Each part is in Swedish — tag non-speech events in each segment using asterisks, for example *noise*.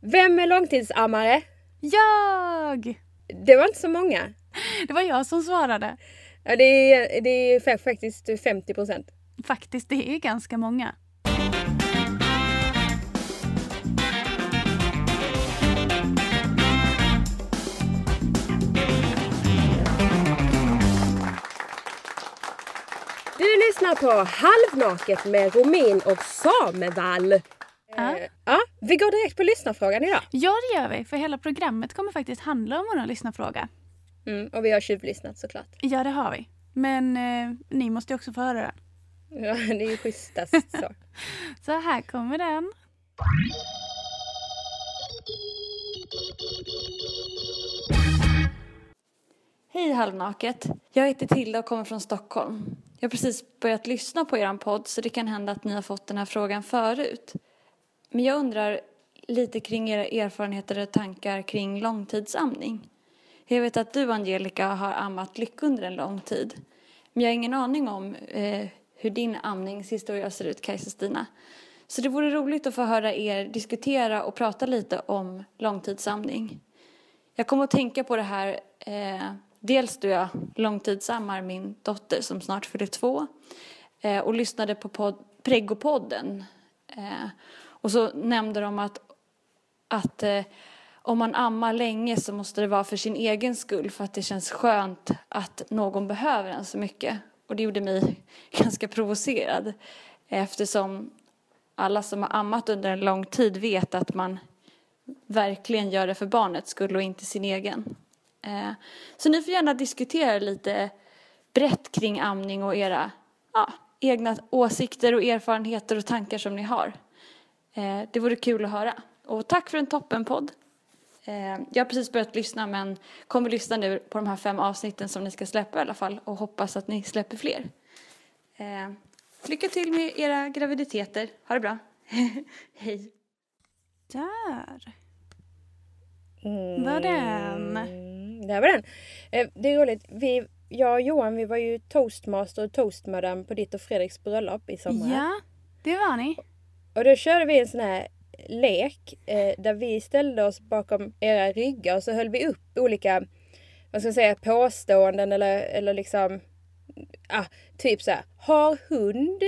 Vem är långtidsammare? Jag! Det var inte så många. Det var jag som svarade. Ja, det, är, det är fa- faktiskt 50 procent. Faktiskt, det är ganska många. Du lyssnar på Halvnaket med Romin och Samevall. Ja. Eh, ja, vi går direkt på lyssnarfrågan idag. Ja, det gör vi. För hela programmet kommer faktiskt handla om vår lyssnarfråga. Mm, och vi har tjuvlyssnat såklart. Ja, det har vi. Men eh, ni måste ju också få höra den. Ja, *laughs* det är ju schysstast *laughs* så. Så här kommer den. Hej Halvnaket! Jag heter Tilda och kommer från Stockholm. Jag har precis börjat lyssna på er podd så det kan hända att ni har fått den här frågan förut. Men jag undrar lite kring era erfarenheter och tankar kring långtidsamning. Jag vet att du Angelica har ammat Lycka under en lång tid. Men jag har ingen aning om eh, hur din amningshistoria ser ut, Kajsa-Stina. Så det vore roligt att få höra er diskutera och prata lite om långtidsamning. Jag kommer att tänka på det här eh, dels då jag långtidsammar min dotter som snart fyller två eh, och lyssnade på podd, Pregopodden. Eh, och så nämnde de att, att eh, om man ammar länge så måste det vara för sin egen skull för att det känns skönt att någon behöver en så mycket. Och det gjorde mig *laughs* ganska provocerad eftersom alla som har ammat under en lång tid vet att man verkligen gör det för barnets skull och inte sin egen. Eh, så ni får gärna diskutera lite brett kring amning och era ja, egna åsikter och erfarenheter och tankar som ni har. Eh, det vore kul att höra. Och tack för en toppenpodd. Eh, jag har precis börjat lyssna men kommer lyssna nu på de här fem avsnitten som ni ska släppa i alla fall och hoppas att ni släpper fler. Eh, lycka till med era graviditeter. Ha det bra. *laughs* Hej. Där. Mm. Var den? Där var den. Eh, Det är roligt. Vi, jag och Johan vi var ju toastmaster och toastmadam på ditt och Fredriks bröllop i somras. Ja, det var ni. Och då körde vi en sån här lek eh, där vi ställde oss bakom era ryggar och så höll vi upp olika vad ska jag säga, påståenden eller, eller liksom ah, typ så här, har hund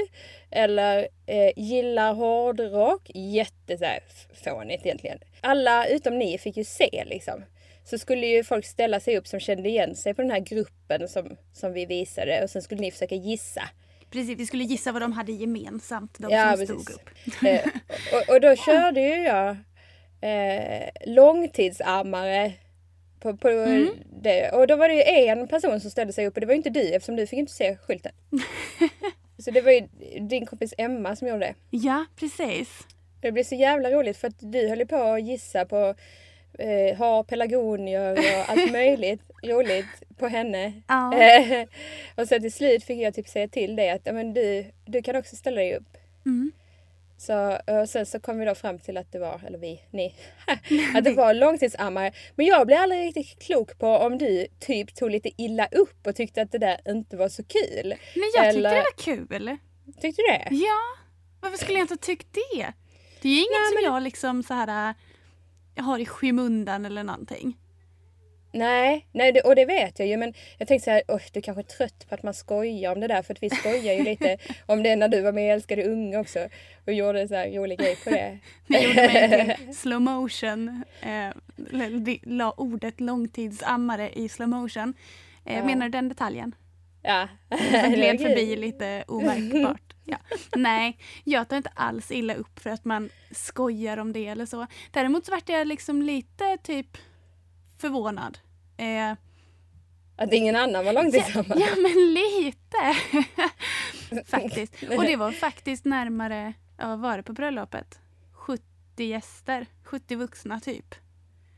eller eh, gillar hårdrock. Jätte så här, fånigt egentligen. Alla utom ni fick ju se liksom. Så skulle ju folk ställa sig upp som kände igen sig på den här gruppen som, som vi visade och sen skulle ni försöka gissa. Precis, vi skulle gissa vad de hade gemensamt, de Ja, som precis. stod upp. Eh, och, och då körde ju jag eh, långtidsammare på, på det. Och då var det ju en person som ställde sig upp och det var ju inte du eftersom du fick inte se skylten. *laughs* Så det var ju din kompis Emma som gjorde det. Ja, precis. Det blev så jävla roligt för att du höll ju på att gissa på eh, har pelargonier och allt *laughs* möjligt roligt på henne. Ja. Eh, och så till slut fick jag typ säga till dig att men du, du kan också ställa dig upp. Mm. Så, och sen så kom vi då fram till att det var, eller vi, ni, *laughs* att det var långtidsammare. Men jag blev aldrig riktigt klok på om du typ tog lite illa upp och tyckte att det där inte var så kul. Men jag tyckte Eller- det var kul. Tyckte du det? Ja, varför skulle jag inte ha tyckt det? Det är ju inget Nej, som men- jag liksom så här äh, jag har i skymundan eller någonting. Nej, nej det, och det vet jag ju men jag tänkte så här, "Oj, du kanske är trött på att man skojar om det där för att vi skojar ju lite om det när du var med i Älskade unga också och gjorde så här rolig grej på det. *laughs* Det gjorde mig till *laughs* slow motion. Eh, la ordet långtidsammare i slow motion. Eh, Ja. Menar du den detaljen? Ja. Som *laughs* gled förbi lite overkbart. Ja. Nej, jag tar inte alls illa upp för att man skojar om det eller så. Däremot så vart jag liksom lite typ förvånad. Eh, Att ingen annan var ja, långtidsammare. ja, men lite. *laughs* faktiskt. Och det var faktiskt närmare, ja, vad var det på bröllopet? 70 gäster, 70 vuxna typ.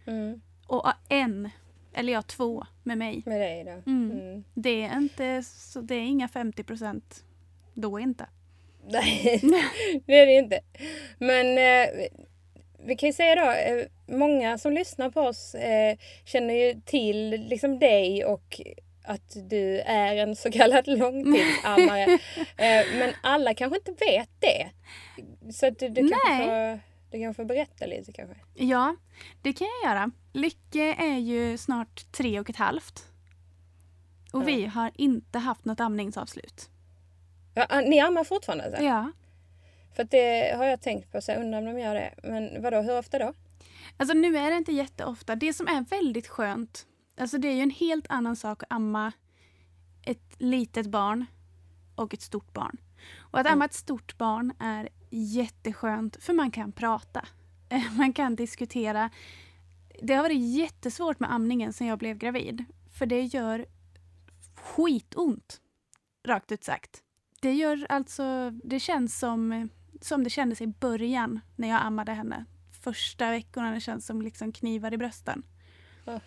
Mm, Och ja, en, eller ja två med mig. med dig då. Mm. Mm. Det är inte så, det är inga 50 procent då inte. Nej, *laughs* det är det inte. Men eh, vi kan ju säga då, eh, många som lyssnar på oss eh, känner ju till liksom dig och att du är en så kallad långtidsammare. *laughs* eh, men alla kanske inte vet det. Så du, du kanske Nej. får Du kan få berätta lite kanske. Ja, det kan jag göra. Lycke är ju snart tre och ett halvt. Och Ja. vi har inte haft något amningsavslut. Ja, ah, ni ammar fortfarande alltså? Ja. För det har jag tänkt på, så jag undrar om de gör det. Men vadå, hur ofta då? Alltså nu är det inte jätteofta. Det som är väldigt skönt, alltså det är ju en helt annan sak att amma ett litet barn och ett stort barn. Och att Mm. amma ett stort barn är jätteskönt för man kan prata. *laughs* Man kan diskutera. Det har varit jättesvårt med amningen sen jag blev gravid. För det gör skitont. Rakt ut sagt. Det gör alltså, det känns som, som det kändes i början när jag ammade henne. Första veckorna det känns som liksom knivar i brösten. Ja.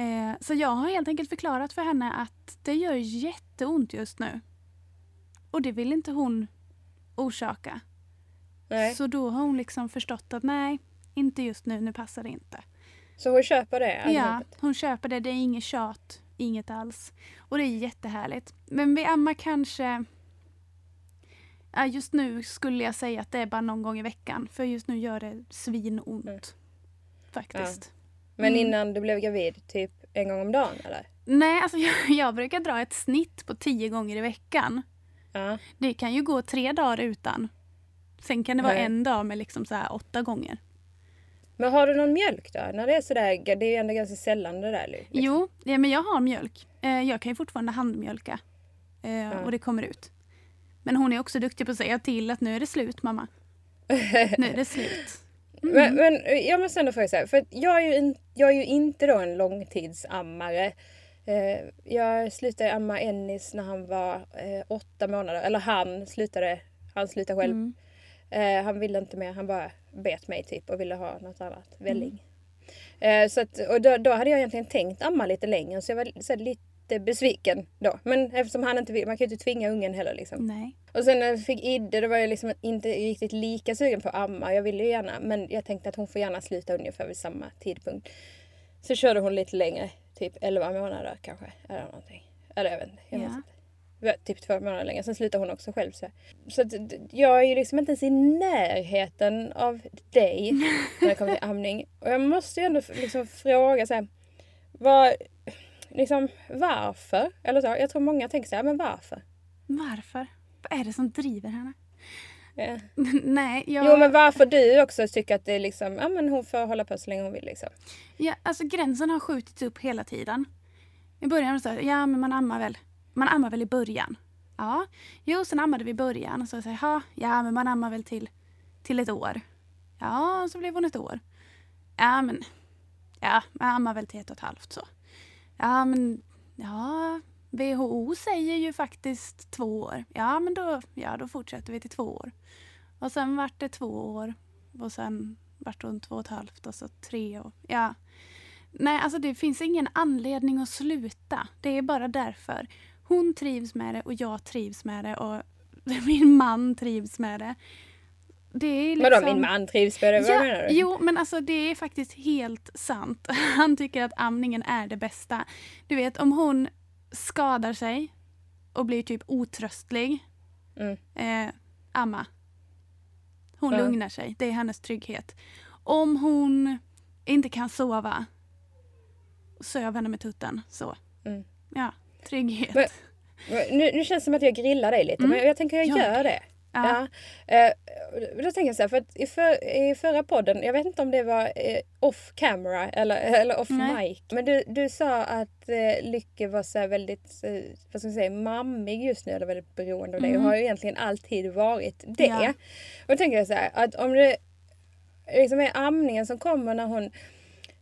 Eh, så jag har helt enkelt förklarat för henne att det gör jätteont just nu. Och det vill inte hon orsaka. Nej. Så då har hon liksom förstått att nej, inte just nu, nu passar det inte. Så hon köper det? Ja, allihop? hon köper det. Det är inget tjat, inget alls. Och det är jättehärligt. Men vi ammar kanske... Ja, just nu skulle jag säga att det är bara någon gång i veckan. För just nu gör det svinont. Mm. Faktiskt. Men Mm. innan du blev gravid, typ en gång om dagen eller? Nej, alltså *laughs* jag, jag brukar dra ett snitt på tio gånger i veckan. Ja. Det kan ju gå tre dagar utan. Sen kan det vara Nej. en dag med liksom så här åtta gånger. Men har du någon mjölk då? När det är sådär, det är ju ändå ganska sällan det där. Liksom. Jo, ja, men jag har mjölk. Eh, jag kan ju fortfarande handmjölka. Eh, Och det kommer ut. Men hon är också duktig på att säga till att nu är det slut mamma. *laughs* Nu är det slut. Mm. Men, men jag måste ändå fråga så här, för att jag är ju, in, jag är ju inte då en långtidsammare. Eh, jag slutade amma Ennis när han var eh, åtta månader, eller han slutade, han slutade själv. Mm. Eh, han ville inte mer, han bara bet mig typ och ville ha något annat, välling. Eh, så att, och då, då hade jag egentligen tänkt amma lite längre så jag var så lite besviken då. Men eftersom han inte vill, man kan ju inte tvinga ungen heller liksom. Nej. Och sen när jag fick Idde då var jag liksom inte riktigt lika sugen på att amma. Jag ville ju gärna men jag tänkte att hon får gärna sluta ungefär vid samma tidpunkt. Så körde hon lite längre, typ 11 månader kanske. Eller någonting. Eller jag vet inte. Jag Ja. minns inte. Var Typ två månader längre. Sen slutade hon också själv. Så, så att, jag är ju liksom inte ens i närheten av dig när det kommer till amning. Och jag måste ju ändå liksom fråga så här, vad, liksom, varför? Eller så, jag tror många tänker så här, men varför? Varför? Vad är det som driver henne? Ja. *laughs* Nej, jag... Jo men varför du också tycker att det är liksom, ja men hon får hålla på så länge hon vill liksom. Ja, alltså gränsen har skjutits upp hela tiden. I början så ja men man ammar väl. Man ammar väl i början. Ja, jo sen ammade vi i början. Och så säger jag, ja men man ammar väl till, till ett år. Ja, så blev hon ett år. Ja men, ja man ammar väl till ett och ett halvt så. Ja men, ja WHO säger ju faktiskt två år. Ja men då, ja, då fortsätter vi till två år. Och sen vart det två år. Och sen vart hon två och ett halvt och så tre år. Ja. Nej, alltså det finns ingen anledning att sluta. Det är bara därför. Hon trivs med det och jag trivs med det och *laughs* min man trivs med det. Det är liksom... Vadå min man trivs med det? Vad Ja, menar du? jo, men alltså det är faktiskt helt sant. *laughs* Han tycker att amningen är det bästa. Du vet, om hon skadar sig och blir typ otröstlig. Mm. Eh, amma. Hon Ja. lugnar sig. Det är hennes trygghet. Om hon inte kan sova, söv henne med tutten. Så. Mm. Ja, trygghet. Men- Nu, nu känns det som att jag grillar dig lite Mm. men jag tänker jag Gör gör det. Ja. Eh, då tänker jag så här, för att i, för, i förra podden, jag vet inte om det var eh, off camera eller, *laughs* eller off Nej. mic. Men du, du sa att eh, Lycke var så väldigt, vad ska man säga, mammig just nu eller väldigt beroende av dig och Mm. har ju egentligen alltid varit det. Ja. Och då tänker jag så här, att om det liksom är amningen som kommer när hon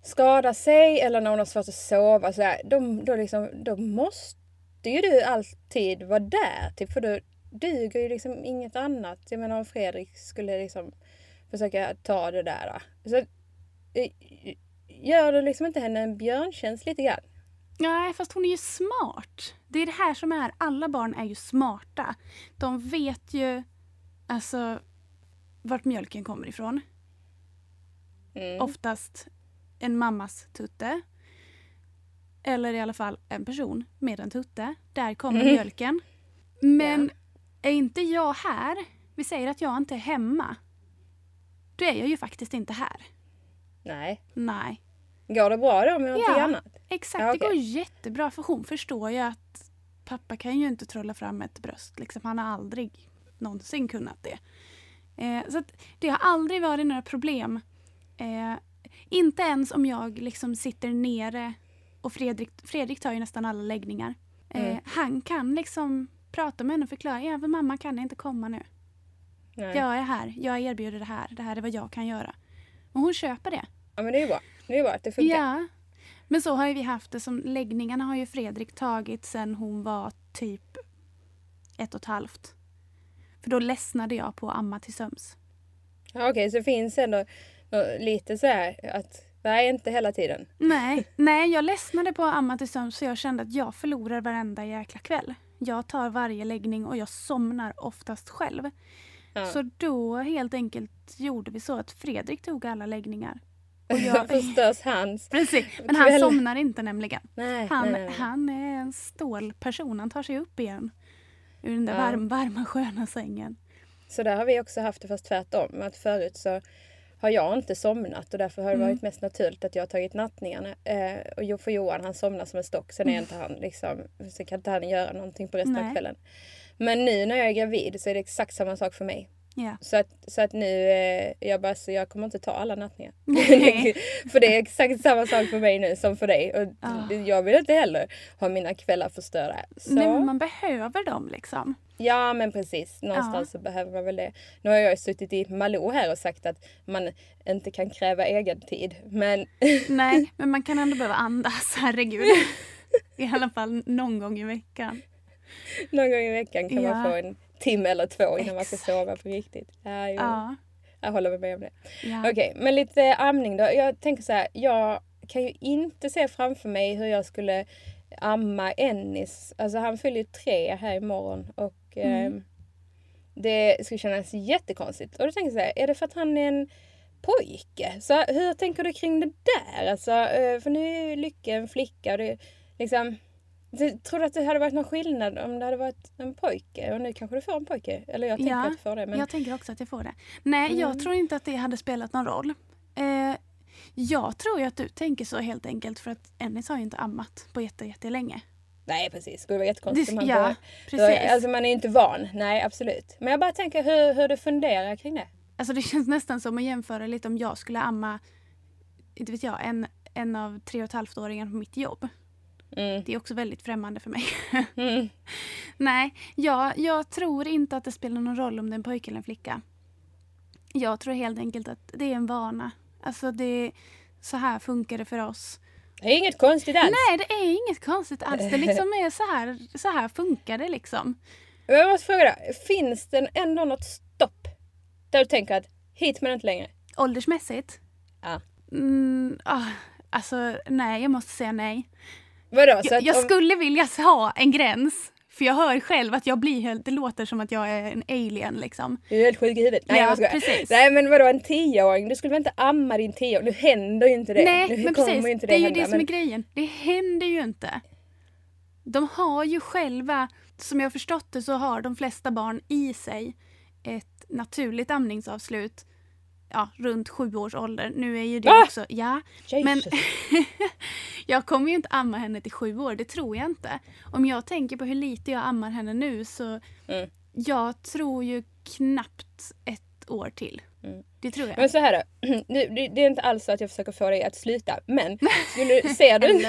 skadar sig eller när hon har svårt att sova så här, då, då, liksom, då måste ju du alltid vara där. Typ, för då duger ju liksom inget annat. Jag menar om Fredrik skulle liksom försöka ta det där. Då. Så, eh, gör du liksom inte henne en björntjänst lite grann? Nej, fast hon är ju smart. Det är det här som är, alla barn är ju smarta. De vet ju alltså vart mjölken kommer ifrån. Mm. Oftast en mammas tutte. Eller i alla fall en person med en tutte. Där kommer Mm. mjölken. Men är inte jag här, vi säger att jag inte är hemma. då är jag ju faktiskt inte här. Nej. Nej. Går det bra då med någonting Ja. annat? Exakt, Ja, det okej. går jättebra för hon förstår ju att pappa kan ju inte trolla fram ett bröst. Liksom. Han har aldrig någonsin kunnat det. Eh, så det har aldrig varit några problem. Eh, inte ens om jag liksom sitter nere och Fredrik, Fredrik tar ju nästan alla läggningar. Eh, Mm. Han kan liksom prata med henne och förklara. Ja, för mamma kan inte komma nu. Nej. Jag är här. Jag erbjuder det här. Det här är vad jag kan göra. Och hon köper det. Ja men det är ju bra. Det är ju bra att det funkar. Ja. Men så har ju vi haft det som läggningarna har ju Fredrik tagit sen hon var typ ett och ett halvt. För då ledsnade jag på att amma till söms. Ja, Okej, så det finns ändå lite så här att, nej inte hela tiden. Nej, nej, jag ledsnade på att amma till söms så jag kände att jag förlorar varenda jäkla kväll. Jag tar varje läggning och jag somnar oftast själv. Ja. Så då helt enkelt gjorde vi så att Fredrik tog alla läggningar. Och *laughs* jag, hans. precis, men han Kväll. somnar inte nämligen. Nej, Han, nej, nej. han är en stålperson. Han tar sig upp igen. Ur den där Ja. varm, varma sköna sängen. Så där har vi också haft det fast tvärtom. Att förut så har jag inte somnat och därför har det Mm. varit mest naturligt att jag har tagit nattningarna. Eh, och Jo- för Johan han somnar som en stock. Sen är inte han liksom, så kan inte han göra någonting på resten av Nej. kvällen. Men nu när jag är gravid så är det exakt samma sak för mig. Ja. Så att, så att nu, eh, jag bara, så jag kommer inte ta alla nattningar. *laughs* För det är exakt samma sak för mig nu som för dig. Och Ah. jag vill inte heller ha mina kvällar förstörda. Så, Nej, men man behöver dem liksom. Ja men precis, någonstans så behöver man väl det. Nu har jag suttit i Malou här och sagt att man inte kan kräva egen tid. Men *laughs* Nej, men man kan ändå behöva andas. Herregud. *laughs* I alla fall någon gång i veckan. någon gång i veckan kan man Ja. få en timme eller två innan man ska Exakt. sova på riktigt. Ja, jo. Ja. Jag håller med om det. ja. Okej, men lite amning då. Jag tänker så här, jag kan ju inte se framför mig hur jag skulle amma Ennis. Alltså han fyller ju tre här imorgon och Mm. eh, det skulle kännas jättekonstigt. Och då tänker jag så här, är det för att han är en pojke? Så hur tänker du kring det där? Alltså, eh, för nu är ju Lycke en flicka och det liksom tror du att det hade varit någon skillnad om det hade varit en pojke? Och nu kanske du får en pojke? Eller jag tänker Ja, att du får det. Men... Jag tänker också att jag får det. Nej, Mm. jag tror inte att det hade spelat någon roll. Eh, jag tror ju att du tänker så helt enkelt för att Ennis har ju inte ammat på jätte, jättelänge. Nej precis, det skulle vara jättekonstigt om han ja, börjar- precis. Alltså man är ju inte van. Nej absolut. Men jag bara tänker hur, hur du funderar kring det. Alltså det känns nästan som att jämföra lite om jag skulle amma inte vet jag, en, en av tre och ett halvt åringen på mitt jobb. Mm. Det är också väldigt främmande för mig. *laughs* Mm. Nej, jag, jag tror inte att det spelar någon roll om det är en pojke eller en flicka. Jag tror helt enkelt att det är en vana. Alltså det, så här funkar det för oss. Det är inget konstigt alls. Nej, det är inget konstigt alls. Det liksom är så här, så här funkar det liksom. Jag måste fråga dig, finns det ändå något stopp? Där du tänker att hit men inte längre? Åldersmässigt? Ja. Mm, ah, alltså nej, jag måste säga nej. Vadå? Så Jag, jag om- skulle vilja ha en gräns. För jag hör själv att jag blir helt, det låter som att jag är en alien liksom. Du är helt sjuk i huvudet. Nej, Ja, precis. Nej men vadå en tioåring? Du skulle väl inte amma din tioåring? Nu händer ju inte det. Nej, nu men precis. inte Det är ju hända, det som men... är grejen. Det händer ju inte. De har ju själva, som jag förstått det så har de flesta barn i sig ett naturligt amningsavslut ja, runt sju års ålder. Nu är ju det Va? också... Ja, men Jesus. *laughs* jag kommer ju inte amma henne till sju år, det tror jag inte. Om jag tänker på hur lite jag ammar henne nu så Mm. jag tror ju knappt ett år till. Mm. Det tror jag. Men så här då. *clears throat* Det, det är inte alls så att jag försöker få dig att sluta. Men *laughs* skulle, ser du...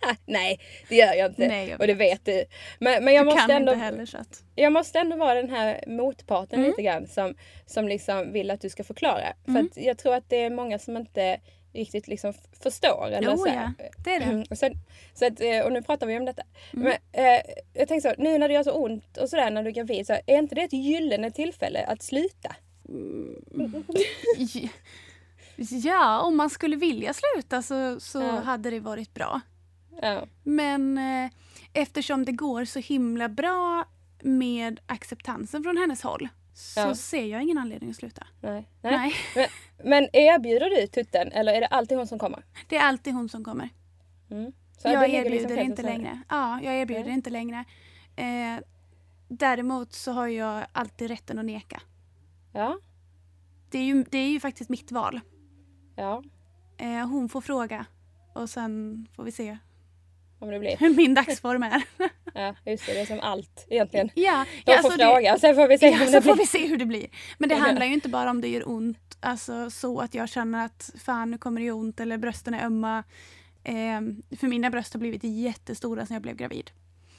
*laughs* Nej, det gör jag inte. Nej, jag och det vet du. Men, men jag, du måste kan ändå, inte heller så att... jag måste ändå vara den här motparten Mm. lite grann som, som liksom vill att du ska förklara. För Mm. att jag tror att det är många som inte riktigt liksom förstår. Eller Jo, så ja, det är det. Mm, *clears throat* Och, sen, så att, eh, och nu pratar vi om detta. Mm. Men, eh, jag tänker så, nu när det gör så ont och sådär när du är gravid, så är inte det ett gyllene tillfälle att sluta? *laughs* Ja, om man skulle vilja sluta så, så Ja. hade det varit bra. Ja. Men eh, eftersom det går så himla bra med acceptansen från hennes håll så Ja. ser jag ingen anledning att sluta. Nej. Nej. Nej, Men, men erbjuder du tutten eller är det alltid hon som kommer? det är alltid hon som kommer. Mm. Så jag ligger erbjuder liksom inte längre. Ja, jag erbjuder Nej. inte längre. Eh, däremot så har jag alltid rätten att neka. Ja. det är ju, det är ju faktiskt mitt val. Ja, Eh, hon får fråga och sen får vi se om det blir. hur min dagsform är. *laughs* Ja, just det. Det är som allt egentligen. ja, De ja, får alltså det- fråga, sen får vi se Ja, så det får blir. vi se hur det blir. Men det handlar ju inte bara om det gör ont, alltså så att jag känner att fan nu kommer det göra ont eller brösten är ömma. Eh, för mina bröst har blivit jättestora sedan jag blev gravid.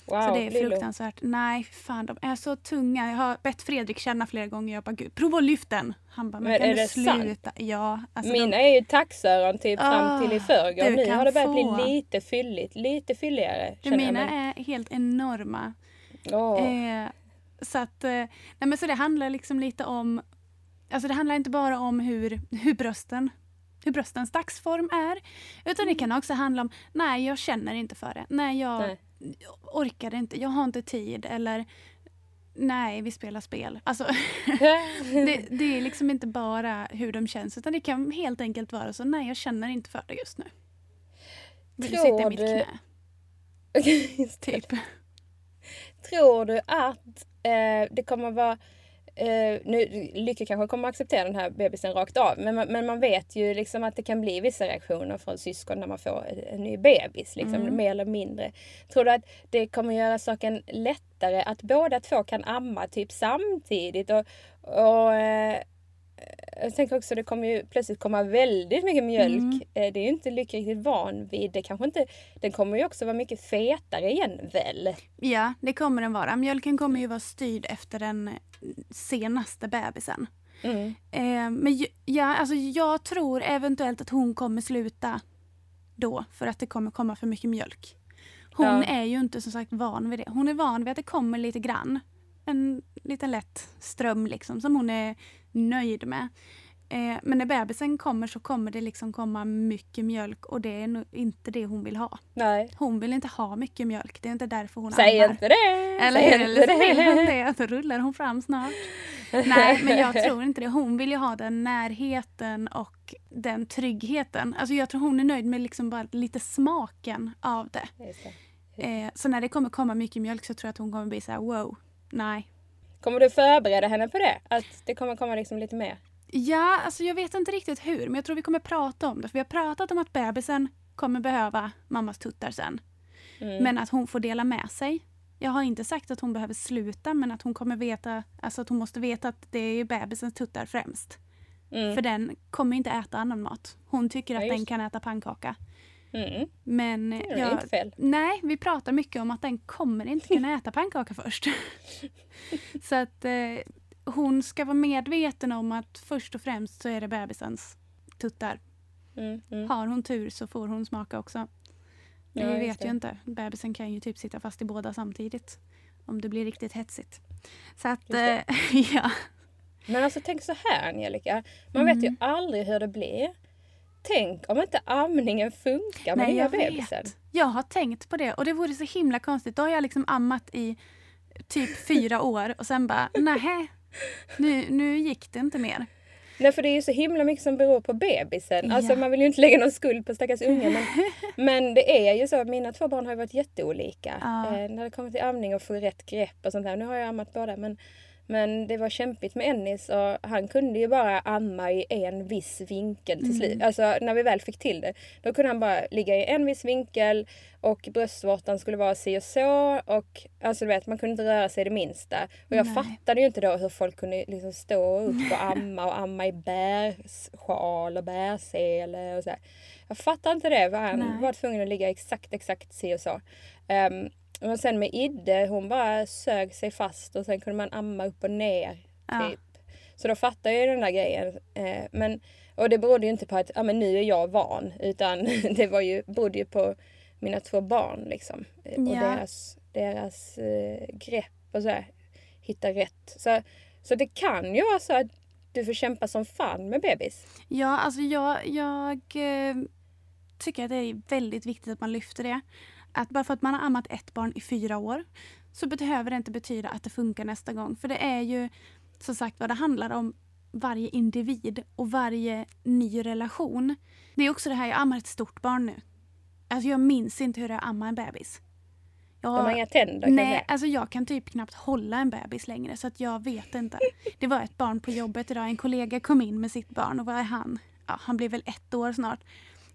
Wow, så det är fruktansvärt. Nej, fan de är så tunga. Jag har bett Fredrik känna flera gånger. Jag bara, gud, prova att lyfta den. Han bara, men, Men kan är du det sant? sluta? Ja. Alltså Mina de, är ju taxöron typ fram till i Ah, förrgår. du Nu har det börjat få. bli lite fylligt. Lite fylligare. jag, mina är helt enorma. Åh. Eh, så att, eh, nej men så det handlar liksom lite om, alltså det handlar inte bara om hur, hur brösten hur bröstens dagsform är. Utan det kan också handla om, nej jag känner inte för det. Nej jag Nej. Orkar inte, jag har inte tid. Eller nej vi spelar spel. Alltså, *laughs* *laughs* det, det är liksom inte bara hur de känns utan det kan helt enkelt vara så, nej jag känner inte för det just nu. Vill du Tror sitta i mitt du- *laughs* knä? Typ. Tror du att eh, det kommer vara Eh, nu, Lycka kanske kommer att acceptera den här bebisen rakt av men man, men man vet ju liksom att det kan bli vissa reaktioner från syskon när man får en, en ny bebis. Liksom, Mm. Mer eller mindre. Tror du att det kommer göra saken lättare att båda två kan amma typ samtidigt? Och, och, eh, jag tänker också det kommer ju plötsligt komma väldigt mycket mjölk. Mm. Eh, det är ju inte Lycka riktigt van vid. Det kanske inte, den kommer ju också vara mycket fetare igen väl? Ja, det kommer den vara. Mjölken kommer ju vara styrd efter den senaste bebisen. Mm. Eh, men ja, alltså jag tror eventuellt att hon kommer sluta då för att det kommer komma för mycket mjölk. Hon Ja. är ju inte som sagt van vid det. Hon är van vid att det kommer lite grann. En liten lätt ström liksom som hon är nöjd med. Eh, men när bebisen kommer så kommer det liksom komma mycket mjölk och det är inte det hon vill ha. Nej. Hon vill inte ha mycket mjölk. Det är inte därför hon Säg ammar. inte det! Eller, Säg eller inte det, då rullar hon fram snart. Nej, men jag *laughs* tror inte det. Hon vill ju ha den närheten och den tryggheten. Alltså jag tror hon är nöjd med liksom bara lite smaken av det. Det. Eh, så när det kommer komma mycket mjölk så tror jag att hon kommer bli så här: wow, nej. Kommer du förbereda henne på det? Att det kommer komma liksom lite mer? Ja, alltså jag vet inte riktigt hur, men jag tror vi kommer prata om det. För vi har pratat om att bebisen kommer behöva mammas tuttar sen. Mm. Men att hon får dela med sig. Jag har inte sagt att hon behöver sluta men att hon kommer veta, alltså att hon måste veta att det är bebisens tuttar främst. Mm. För den kommer inte äta annan mat. Hon tycker Ja, att just den kan äta pannkaka. Mm. Men Det är jag, inte fel. nej, vi pratar mycket om att den kommer inte kunna *laughs* äta pannkaka först. *laughs* så att eh, hon ska vara medveten om att först och främst så är det bebisens tuttar. Mm. Mm. Har hon tur så får hon smaka också. Men Ja, vi vet ju inte. Bebisen kan ju typ sitta fast i båda samtidigt. Om det blir riktigt hetsigt. Så att, eh, *laughs* ja. Men alltså tänk så här Angelica. Man vet ju Mm. aldrig hur det blir. Tänk om inte amningen funkar med Nej, nya jag bebisen. vet. Jag har tänkt på det och det vore så himla konstigt. Då har jag liksom ammat i typ fyra *laughs* år och sen bara, nej, nu, nu gick det inte mer. Nej för det är ju så himla mycket som beror på bebisen. Alltså Ja. man vill ju inte lägga någon skuld på stackars unge. Men, *laughs* men det är ju så mina två barn har ju varit jätteolika. Ja. Eh, när det kommer till amning och få rätt grepp och sånt där. Nu har jag ammat båda men, men det var kämpigt med Ennis och han kunde ju bara amma i en viss vinkel till slut. Alltså när vi väl fick till det. Då kunde han bara ligga i en viss vinkel och bröstvårtan skulle vara si och så. Och alltså du vet man kunde inte röra sig det minsta. Och jag Nej. fattade ju inte då hur folk kunde liksom stå upp och amma och amma i bärsjal och bärsele och så här. Jag fattar inte det. För han Nej. var tvungen att ligga exakt, exakt si och så. Um, och sen med Idde, hon bara sög sig fast och sen kunde man amma upp och ner. Ja. Typ. Så då fattar jag ju den där grejen. Eh, men, och det berodde ju inte på att ja, men nu är jag van. Utan *laughs* det var ju, berodde ju på mina två barn. Liksom. Eh, Och Ja. deras, deras eh, grepp och så här, hitta rätt. Så, så det kan ju vara så att du får kämpa som fan med bebis. Ja, alltså jag, jag tycker att det är väldigt viktigt att man lyfter det. Att bara för att man har ammat ett barn i fyra år så behöver det inte betyda att det funkar nästa gång. För det är ju som sagt vad det handlar om varje individ och varje ny relation. Det är också det här, jag ammar ett stort barn nu. Alltså jag minns inte hur det är att amma en bebis. Jag, De har inga tänder kan jag Nej, alltså jag kan typ knappt hålla en bebis längre så att jag vet inte. Det var ett barn på jobbet idag. En kollega kom in med sitt barn och vad är han? Ja, han blir väl ett år snart.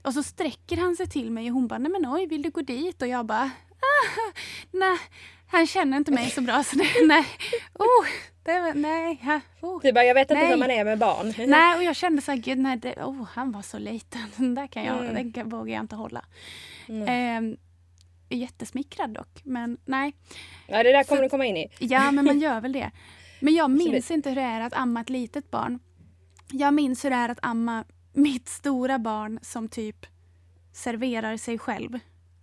Och så sträcker han sig till mig och hon bara, nej men oj, vill du gå dit? Och jag bara, ah, nej, han känner inte mig så bra så det, *laughs* nej, oh, det var, nej, ja, oh. Du bara, jag vet inte hur man är med barn. *laughs* Nej, och jag kände så här, gud nej, det, oh, han var så liten. *laughs* Den där kan jag, Mm. den vågar jag inte hålla. Mm. Ehm, jättesmickrad dock, men nej. Ja, det där kommer Så- du komma in i. Ja, men man gör väl det. Men jag minns Absolut. inte hur det är att amma ett litet barn. Jag minns hur det är att amma mitt stora barn som typ serverar sig själv.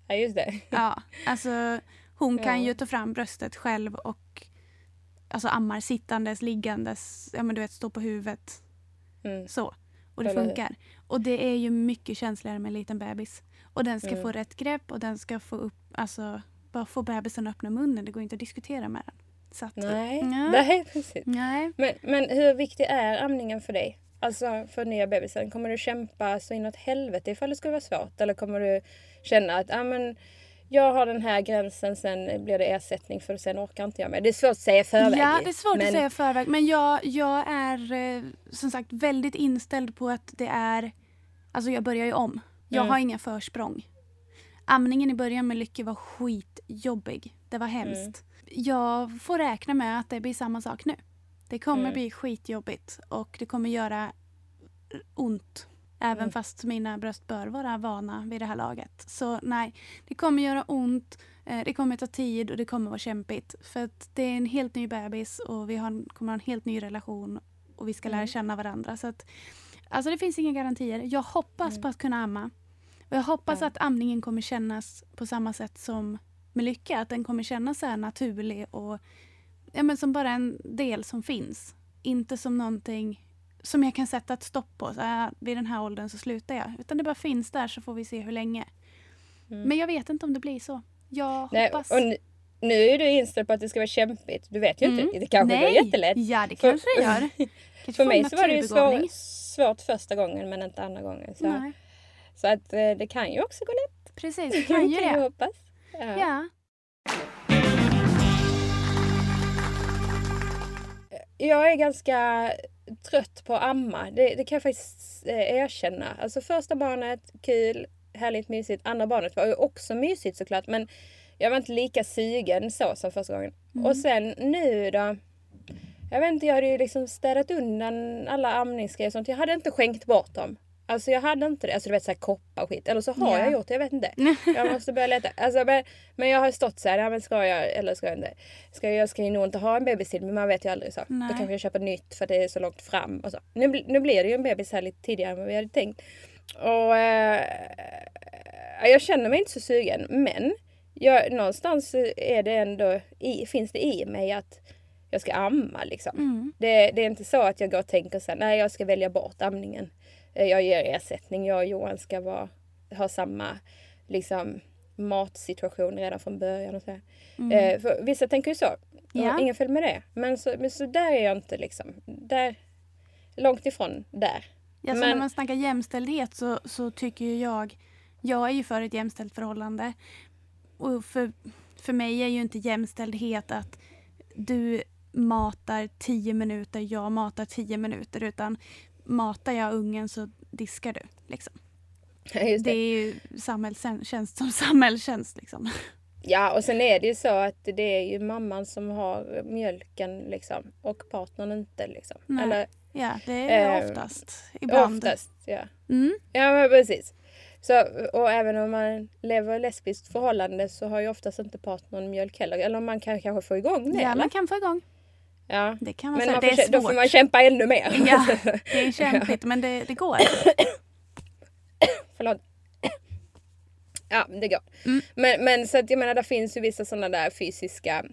Ja, just det. *laughs* Ja, alltså hon kan Ja. ju ta fram bröstet själv och alltså ammar sittandes, liggandes, ja men du vet stå på huvudet Mm. så. Och det funkar. Och det är ju mycket känsligare med en liten bebis. Och den ska Mm. få rätt grepp och den ska få upp, alltså bara få bebisen att öppna munnen. Det går inte att diskutera med den. Så att, Nej, Nej. nej precis. Nej. Men, men hur viktig är amningen för dig? Alltså för nya bebisen. Kommer du kämpa så inåt helvete ifall det skulle vara svårt? Eller kommer du känna att ah, men, jag har den här gränsen, sen blir det ersättning för sen orkar inte jag med. Det är svårt att säga i förväg. Ja, det är svårt men, att säga i förväg. Men jag, jag är eh, som sagt väldigt inställd på att det är... Alltså jag börjar ju om. Jag Mm. har inga försprång. Amningen i början med Lycke var skitjobbig. Det var hemskt. Mm. Jag får räkna med att det blir samma sak nu. Det kommer Mm. bli skitjobbigt och det kommer göra ont. Även Mm. fast mina bröst bör vara vana vid det här laget. Så nej, det kommer göra ont. Eh, Det kommer ta tid och det kommer vara kämpigt. För att det är en helt ny bebis och vi har, kommer ha en helt ny relation och vi ska lära Mm. känna varandra. Så att, alltså det finns inga garantier. Jag hoppas Mm. på att kunna amma. Och jag hoppas Ja. att amningen kommer kännas på samma sätt som med lycka. Att den kommer kännas så naturlig och ja, men som bara en del som finns. Inte som någonting som jag kan sätta ett stopp på. Så här, vid den här åldern så slutar jag. Utan det bara finns där så får vi se hur länge. Mm. Men jag vet inte om det blir så. Jag Nej, hoppas. och nu, är du inställd på att det ska vara kämpigt. Du vet ju Mm. inte. Det kanske Nej. går jättelätt. Ja, det För- kanske det gör. *laughs* Kanske För mig så var det ju svår, svårt första gången men inte andra gången. Så, Nej, så att eh, det kan ju också gå lätt. precis, *laughs* det kan ju jag det. hoppas. Ja. Ja. Jag är ganska trött på att amma. Det, det kan jag faktiskt eh, erkänna. Alltså första barnet, kul, härligt mysigt. Andra barnet var ju också mysigt såklart. Men jag var inte lika sugen så som första gången. Mm. Och sen nu då. Jag vet inte, jag hade ju liksom städat undan alla amningsgrejer och sånt. Jag hade inte skänkt bort dem. Alltså jag hade inte det. Alltså du vet såhär koppar och skit. Eller så har Ja. jag gjort det, jag vet inte. *laughs* Jag måste börja leta. Alltså, men, men jag har stått så här, ja, men ska jag eller ska jag inte? Ska jag, jag ska ju nog inte ha en bebis till men man vet ju aldrig så. Nej. Då kanske jag köper nytt för det är så långt fram och så. Nu, nu blir det ju en bebis här lite tidigare än vad vi hade tänkt. Och eh, jag känner mig inte så sugen men jag, någonstans är det ändå i, finns det i mig att jag ska amma liksom. Mm. Det, det är inte så att jag går och tänker så här, nej jag ska välja bort amningen. Eh, Jag ger ersättning, jag och Johan ska vara, ha samma liksom, matsituation redan från början. Och så. Mm. Eh, för vissa tänker ju så. Ja. Inga fel med det. Men så, men så där är jag inte liksom. Där, långt ifrån där. Ja, Men- när man snackar jämställdhet så, så tycker jag... Jag är ju för ett jämställt förhållande. Och för, för mig är ju inte jämställdhet att du matar tio minuter, jag matar tio minuter. Utan matar jag ungen så diskar du. Liksom. Det det. är ju samhällstjänst som *laughs* samhällstjänst. Liksom. Ja och sen är det ju så att det är ju mamman som har mjölken liksom. Och partnern inte liksom. Nej. Eller Ja, det är Eh, oftast. Ibland. oftast. Ja. Mm. Ja men precis. Så, och även om man lever i lesbiskt förhållande så har ju oftast inte partnern mjölk heller. Eller man kan kanske få igång det Ja, eller? man kan få igång. Ja. Det kan man Men säga. man det är kä- då svårt. får man kämpa ännu mer. *laughs* Ja, *laughs* det är kämpigt men det, det går. *coughs* Förlåt. *coughs* Ja, det går. Mm. Men, men så att jag menar, det finns ju vissa sådana där fysiska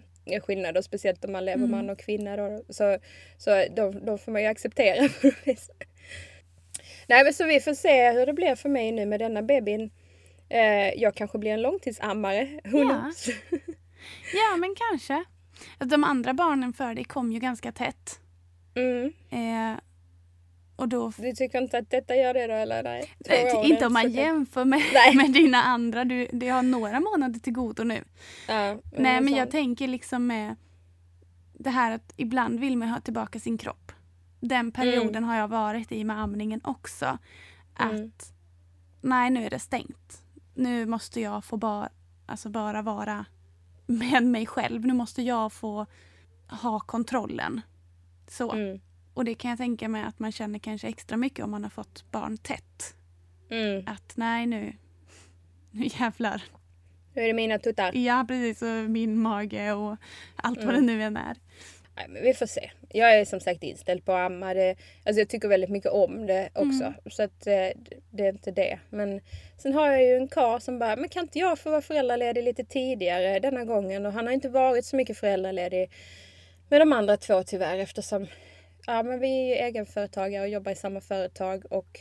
skillnader. Speciellt om man lever Mm. man och kvinna. Då, så så då, då får man ju acceptera. *laughs* på. Nej men så vi får se hur det blir för mig nu med denna bebin. Eh, jag kanske blir en långtidsammare. Who Ja. knows? Ja, men kanske. De andra barnen för dig kom ju ganska tätt. Mm. Eh, Och då, Du tycker inte att detta gör det då eller? Nej, Nej, år, inte om man jämför med, *laughs* med dina andra. Du, du har några månader till godo nu. Ja, Nej, men jag tänker liksom med det här att ibland vill man ha tillbaka sin kropp. Den perioden har jag varit i med amningen också. Att Mm. nej, nu är det stängt. Nu måste jag få bara, alltså bara vara med mig själv. Nu måste jag få ha kontrollen. Så. Mm. Och det kan jag tänka mig att man känner kanske extra mycket om man har fått barn tätt. Mm. Att nej nu, *laughs* nu jävlar. Nu är det mina tuttar. Ja precis, och min mage och allt vad det Mm. nu än är. Nej, men vi får se. Jag är som sagt inställd på att amma. Det, alltså jag tycker väldigt mycket om det också. Mm. Så att eh, det är inte det. Men sen har jag ju en karl som bara, men kan inte jag få vara föräldraledig lite tidigare denna gången? Och han har inte varit så mycket föräldraledig med de andra två tyvärr eftersom ja, men vi är egenföretagare och jobbar i samma företag. Och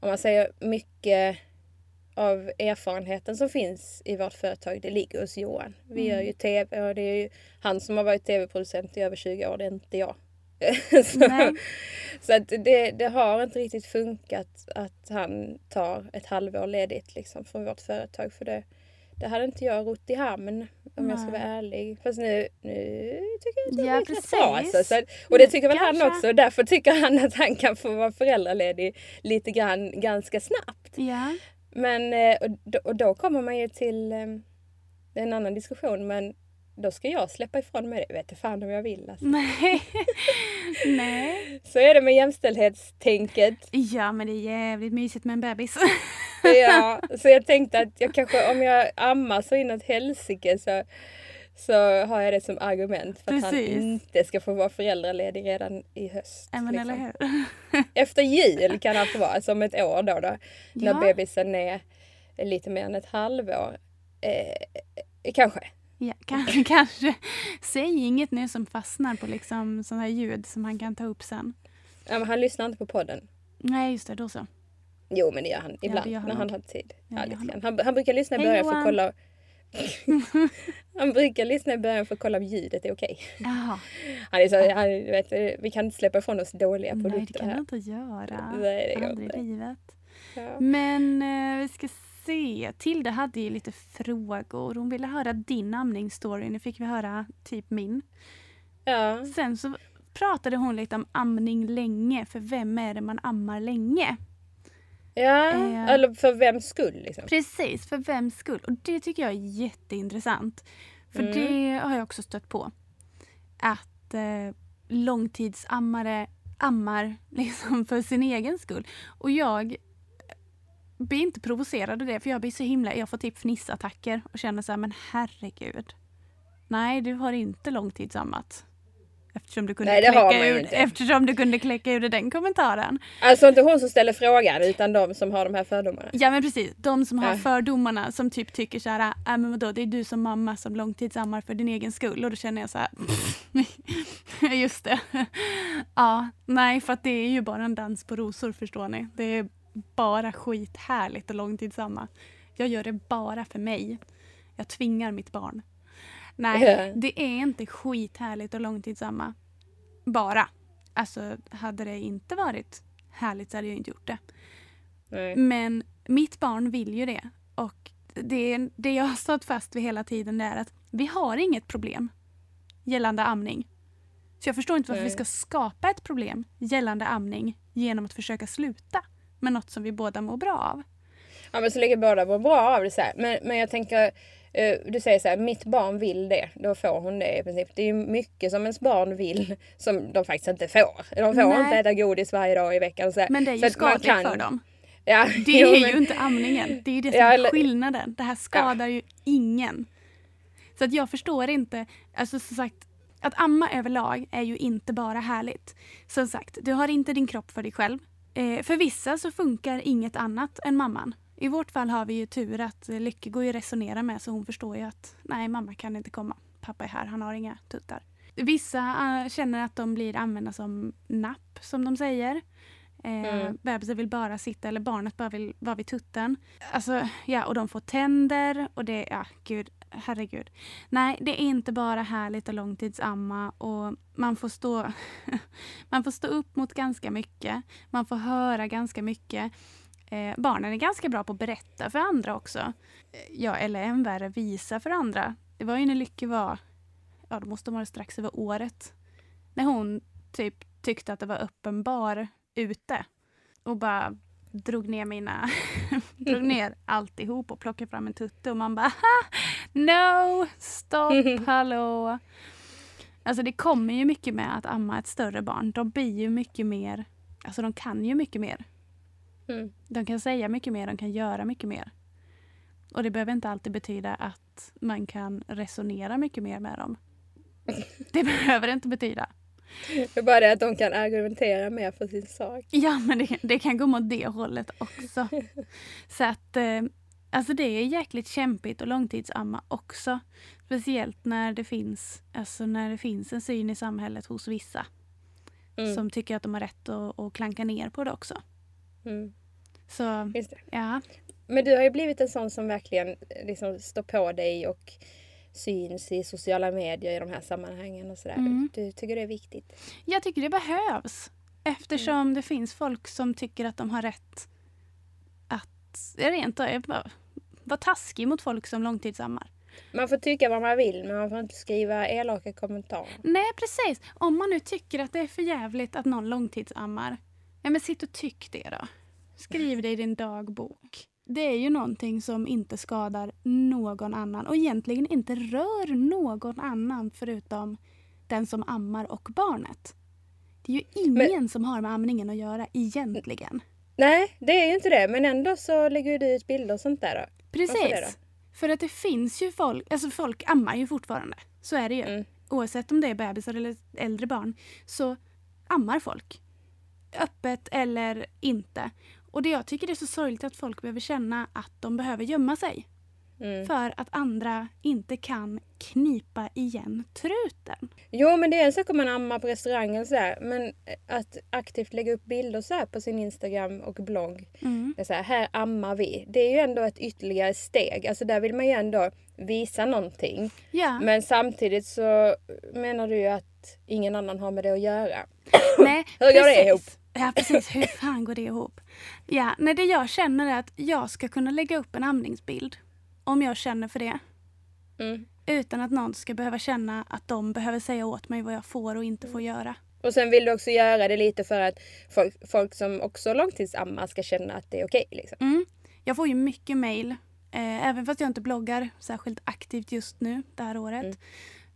om man säger mycket av erfarenheten som finns i vårt företag, det ligger hos Johan. Vi Mm. gör ju tv och det är ju han som har varit tv-producent i över 20 år, det är inte jag. *laughs* så Nej. så att det, det har inte riktigt funkat att han tar ett halvår ledigt liksom från vårt företag. För det, det hade inte jag rott i hamn om jag ska Nej. vara ärlig. Fast nu, nu tycker jag att det Ja, gått rätt bra. Alltså. Så, och det tycker väl Kanske. han också. Därför tycker han att han kan få vara föräldraledig lite grann ganska snabbt. Ja. Men eh, och då, och då kommer man ju till eh, en annan diskussion. Men då ska jag släppa ifrån mig det. Vet du fan om jag vill. Alltså. Nej. *laughs* Nej. Så är det med jämställdhetstänket. Ja men det är jävligt mysigt med en bebis. Ja, *laughs* så jag tänkte att jag kanske om jag ammar så inåt helsike så, så har jag det som argument för att Precis. han inte ska få vara föräldraledig redan i höst. Ja, men liksom. eller hur? *laughs* Efter jul kan han få vara, alltså om ett år då, då när Ja. bebisen är lite mer än ett halvår. Eh, kanske. Ja, kanske, *laughs* kanske. Säg inget nu som fastnar på liksom sådana här ljud som han kan ta upp sen. Ja, men han lyssnar inte på podden. Nej just det, då så. Jo men det gör han ibland gör han när han har tid. Ja, Ja, gör han han, han brukar lyssna i början för att kolla *laughs* Han brukar lyssna i början för att kolla om ljudet är okej. Han är så, han, vet, vi kan inte släppa ifrån oss dåliga Nej det produkter kan du här. inte göra. Nej, det Aldrig i livet. Ja. Men eh, vi ska se. Tilde hade ju lite frågor. Hon ville höra din amningsstory. Nu fick vi höra typ min. ja. Sen så pratade hon lite om amning länge. För vem är det man ammar länge? Ja. Eh. eller för vems skull liksom. Precis, för vems skull? Och det tycker jag är jätteintressant. För Mm. det har jag också stött på. Att eh, långtidsammare ammar *laughs* liksom för sin egen skull. Och jag blir inte provocerad av det för jag blir så himla, jag får typ fnissattacker och känner så här, men herregud. Nej, du har inte långtidsammat. Eftersom du kunde, Nej, kläcka, ur, inte. eftersom du kunde kläcka ur den kommentaren. Alltså inte hon som ställer frågan utan de som har de här fördomarna. Ja men precis, de som har Ja. fördomarna som typ tycker så här, äh, men vadå, det är du som mamma som långtidsammar för din egen skull och då känner jag så här, *laughs* just det. ja, nej för att det är ju bara en dans på rosor förstår ni. Det är bara skithärligt att långtidsamma. Jag gör det bara för mig. Jag tvingar mitt barn. Nej, det är inte skithärligt att långtidsamma. Bara. Alltså hade det inte varit härligt så hade jag inte gjort det. Nej. Men mitt barn vill ju det. Och det, det jag har stått fast vid hela tiden är att vi har inget problem gällande amning. Så jag förstår inte varför Nej. vi ska skapa ett problem gällande amning genom att försöka sluta med något som vi båda mår bra av. Ja men så länge båda mår bra av det så här. Men, men jag tänker, du säger så här, mitt barn vill det. Då får hon det i princip. Det är ju mycket som ens barn vill som de faktiskt inte får. De får Nej. inte äta godis varje dag i veckan. Så. Men det är ju skadligt kan- för dem. Ja, Det jo, är men- ju inte amningen. Det är ju det som Ja, är eller- skillnaden. Det här skadar ju ingen. Så att jag förstår inte. Alltså som sagt, att amma överlag är ju inte bara härligt. Som sagt, du har inte din kropp för dig själv. Eh, för vissa så funkar inget annat än mamman. I vårt fall har vi ju tur att Lycke går ju att resonera med så hon förstår ju att nej, mamma kan inte komma. Pappa är här, han har inga tuttar. Vissa eh, känner att de blir använda som napp, som de säger. Eh, Mm. Bebisen vill bara sitta eller barnet bara vill vara vid tutten. Alltså, ja, och de får tänder och det, ja gud, herregud. Nej, det är inte bara härligt att långtidsamma och man får stå, *laughs* man får stå upp mot ganska mycket. Man får höra ganska mycket. Eh, barnen är ganska bra på att berätta för andra också. Eh, Ja, eller än värre, visa för andra. Det var ju när Lycke var, ja då måste hon vara strax över året. När hon typ tyckte att det var öppen bar ute. Och bara drog ner mina, *laughs* drog ner alltihop och plockade fram en tutte och man bara "Ha! No! Stopp! *laughs* Hallå! Alltså det kommer ju mycket med att amma ett större barn. De blir ju mycket mer, alltså de kan ju mycket mer. Mm. De kan säga mycket mer, de kan göra mycket mer. Och det behöver inte alltid betyda att man kan resonera mycket mer med dem. *laughs* Det behöver det inte betyda. Det är bara det att de kan argumentera mer för sin sak. Ja, men det, det kan gå mot det hållet också. *laughs* Så att, eh, alltså det är jäkligt kämpigt att långtidsamma också. Speciellt när det finns, alltså när det finns en syn i samhället hos vissa Mm. som tycker att de har rätt att, att klanka ner på det också. Mm. Så ja, Men du har ju blivit en sån som verkligen liksom står på dig och syns i sociala medier i de här sammanhangen och sådär. Mm. Du tycker det är viktigt? jag tycker det behövs. Eftersom det finns folk som tycker att de har rätt att rent av vara taskig mot folk som långtidsammar. Man får tycka vad man vill men man får inte skriva elaka kommentarer. Nej, precis. Om man nu tycker att det är för jävligt att någon långtidsammar, ja men sitt och tyck det då. Skriv det i din dagbok. Det är ju någonting som inte skadar någon annan och egentligen inte rör någon annan förutom den som ammar och barnet. Det är ju ingen som har med amningen att göra egentligen. Nej, det är ju inte det. Men ändå så lägger du ut bilder och sånt där då. Precis. För att det finns ju folk, alltså folk ammar ju fortfarande. Så är det ju. Mm. Oavsett om det är bebisar eller äldre barn så ammar folk. Öppet eller inte. Och det jag tycker är så sorgligt att folk behöver känna att de behöver gömma sig. Mm. För att andra inte kan knipa igen truten. Jo men det är en sak om man ammar på restaurangen och sådär. Men att aktivt lägga upp bilder så här på sin Instagram och blogg. Mm. Det är så här, här ammar vi. Det är ju ändå ett ytterligare steg. Alltså där vill man ju ändå visa någonting. Ja, Men samtidigt så menar du ju att ingen annan har med det att göra. nej. Hur går det ihop? Ja, precis. Hur fan går det ihop? Ja, nej, det jag känner är att jag ska kunna lägga upp en amningsbild. Om jag känner för det. Mm. Utan att någon ska behöva känna att de behöver säga åt mig vad jag får och inte Mm. får göra. Och sen vill du också göra det lite för att folk, folk som också långtidsammar ska känna att det är okej. liksom. Mm. Jag får ju mycket mail. Eh, även fast jag inte bloggar särskilt aktivt just nu det här året. Mm.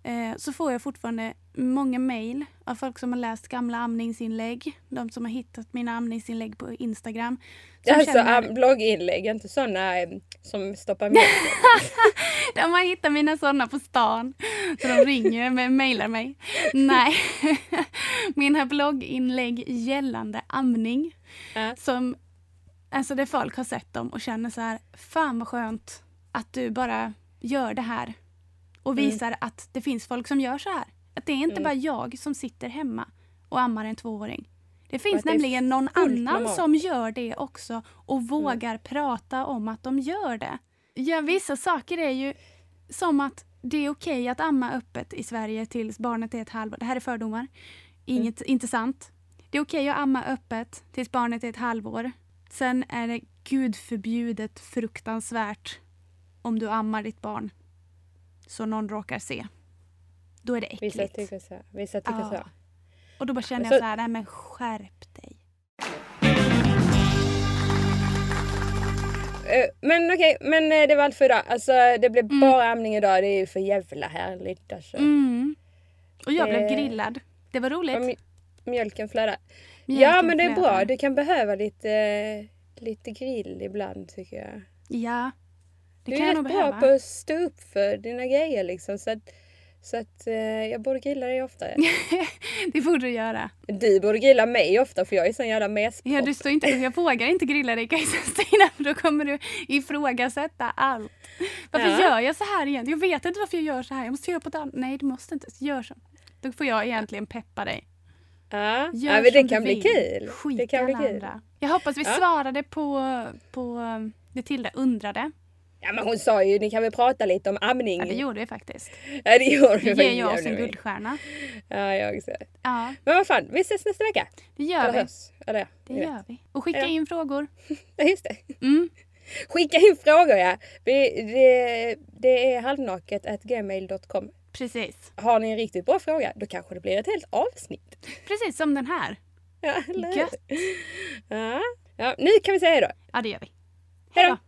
Eh, så får jag fortfarande många mail av folk som har läst gamla amningsinlägg. De som har hittat mina amningsinlägg på Instagram. Alltså känner- blogginlägg, inte sådana eh, som stoppar mjölk. *laughs* De har hittat mina sådana på stan. Så de ringer och mejlar mig. Nej. *laughs* Mina blogginlägg gällande amning. Ja. Som, alltså där folk har sett dem och känner så här, fan vad skönt att du bara gör det här. Och Mm. visar att det finns folk som gör så här. Att det är inte Mm. bara jag som sitter hemma och ammar en tvååring. Det finns det nämligen någon annan normalt. som gör det också och vågar prata om att de gör det. Ja, vissa saker är ju som att det är okej att amma öppet i Sverige tills barnet är ett halvår. Det här är fördomar. Inget, Inte sant. Det är okej att amma öppet tills barnet är ett halvår. Sen är det gud förbjudet fruktansvärt om du ammar ditt barn så någon råkar se. Då är det Vissa äckligt. tycker så. Vissa tycker Ja. så. Och då bara känner jag så här, nej men skärp dig. Eh, Men okej, men eh, det var allt för idag. Alltså det blev Mm. bara amning idag. Det är ju för jävla härligt alltså. Mm. Och jag blev Det- grillad. Det var roligt. Mj- mjölken flödar. Ja men det är bra. Du kan behöva lite, eh, lite grill ibland tycker jag. Ja. Det du kan är rätt bra på att stå upp för dina grejer liksom. Så att, så att eh, jag borde grilla dig oftare. *laughs* det borde du göra. du borde grilla mig ofta för jag är sån jävla mespropp. Ja, du står inte, jag vågar inte grilla dig Kajsa Stina för då kommer du ifrågasätta allt. Varför Ja. gör jag så här igen? Jag vet inte varför jag gör så här. Jag måste göra på ett annat. Nej, du måste inte. Gör så. Då får jag egentligen peppa dig. Ja, Gör ja men det kan bli kul. Skit det kan bli kul. andra. Jag hoppas vi Ja. svarade på, på det Tilda undrade. Ja men hon sa ju, ni kan väl prata lite om amning. Ja, det gjorde vi faktiskt. Ja, det gjorde Det vi. ger ju oss en guldstjärna. Ja, jag också. Ja, Men vad fan, vi ses nästa vecka. det gör Eller vi. hörs. Eller ja, Det vet. gör vi. Och skicka Ja. in frågor. *laughs* Ja, just det. Mm. *laughs* Skicka in frågor ja. Vi, det, det är halvnaket.gmail.com. Precis. Har ni en riktigt bra fråga, då kanske det blir ett helt avsnitt. Precis som den här. Ja, eller? Gött. Ja. ja, nu kan vi säga hej då. Ja, det gör vi. Hej Hej då. då.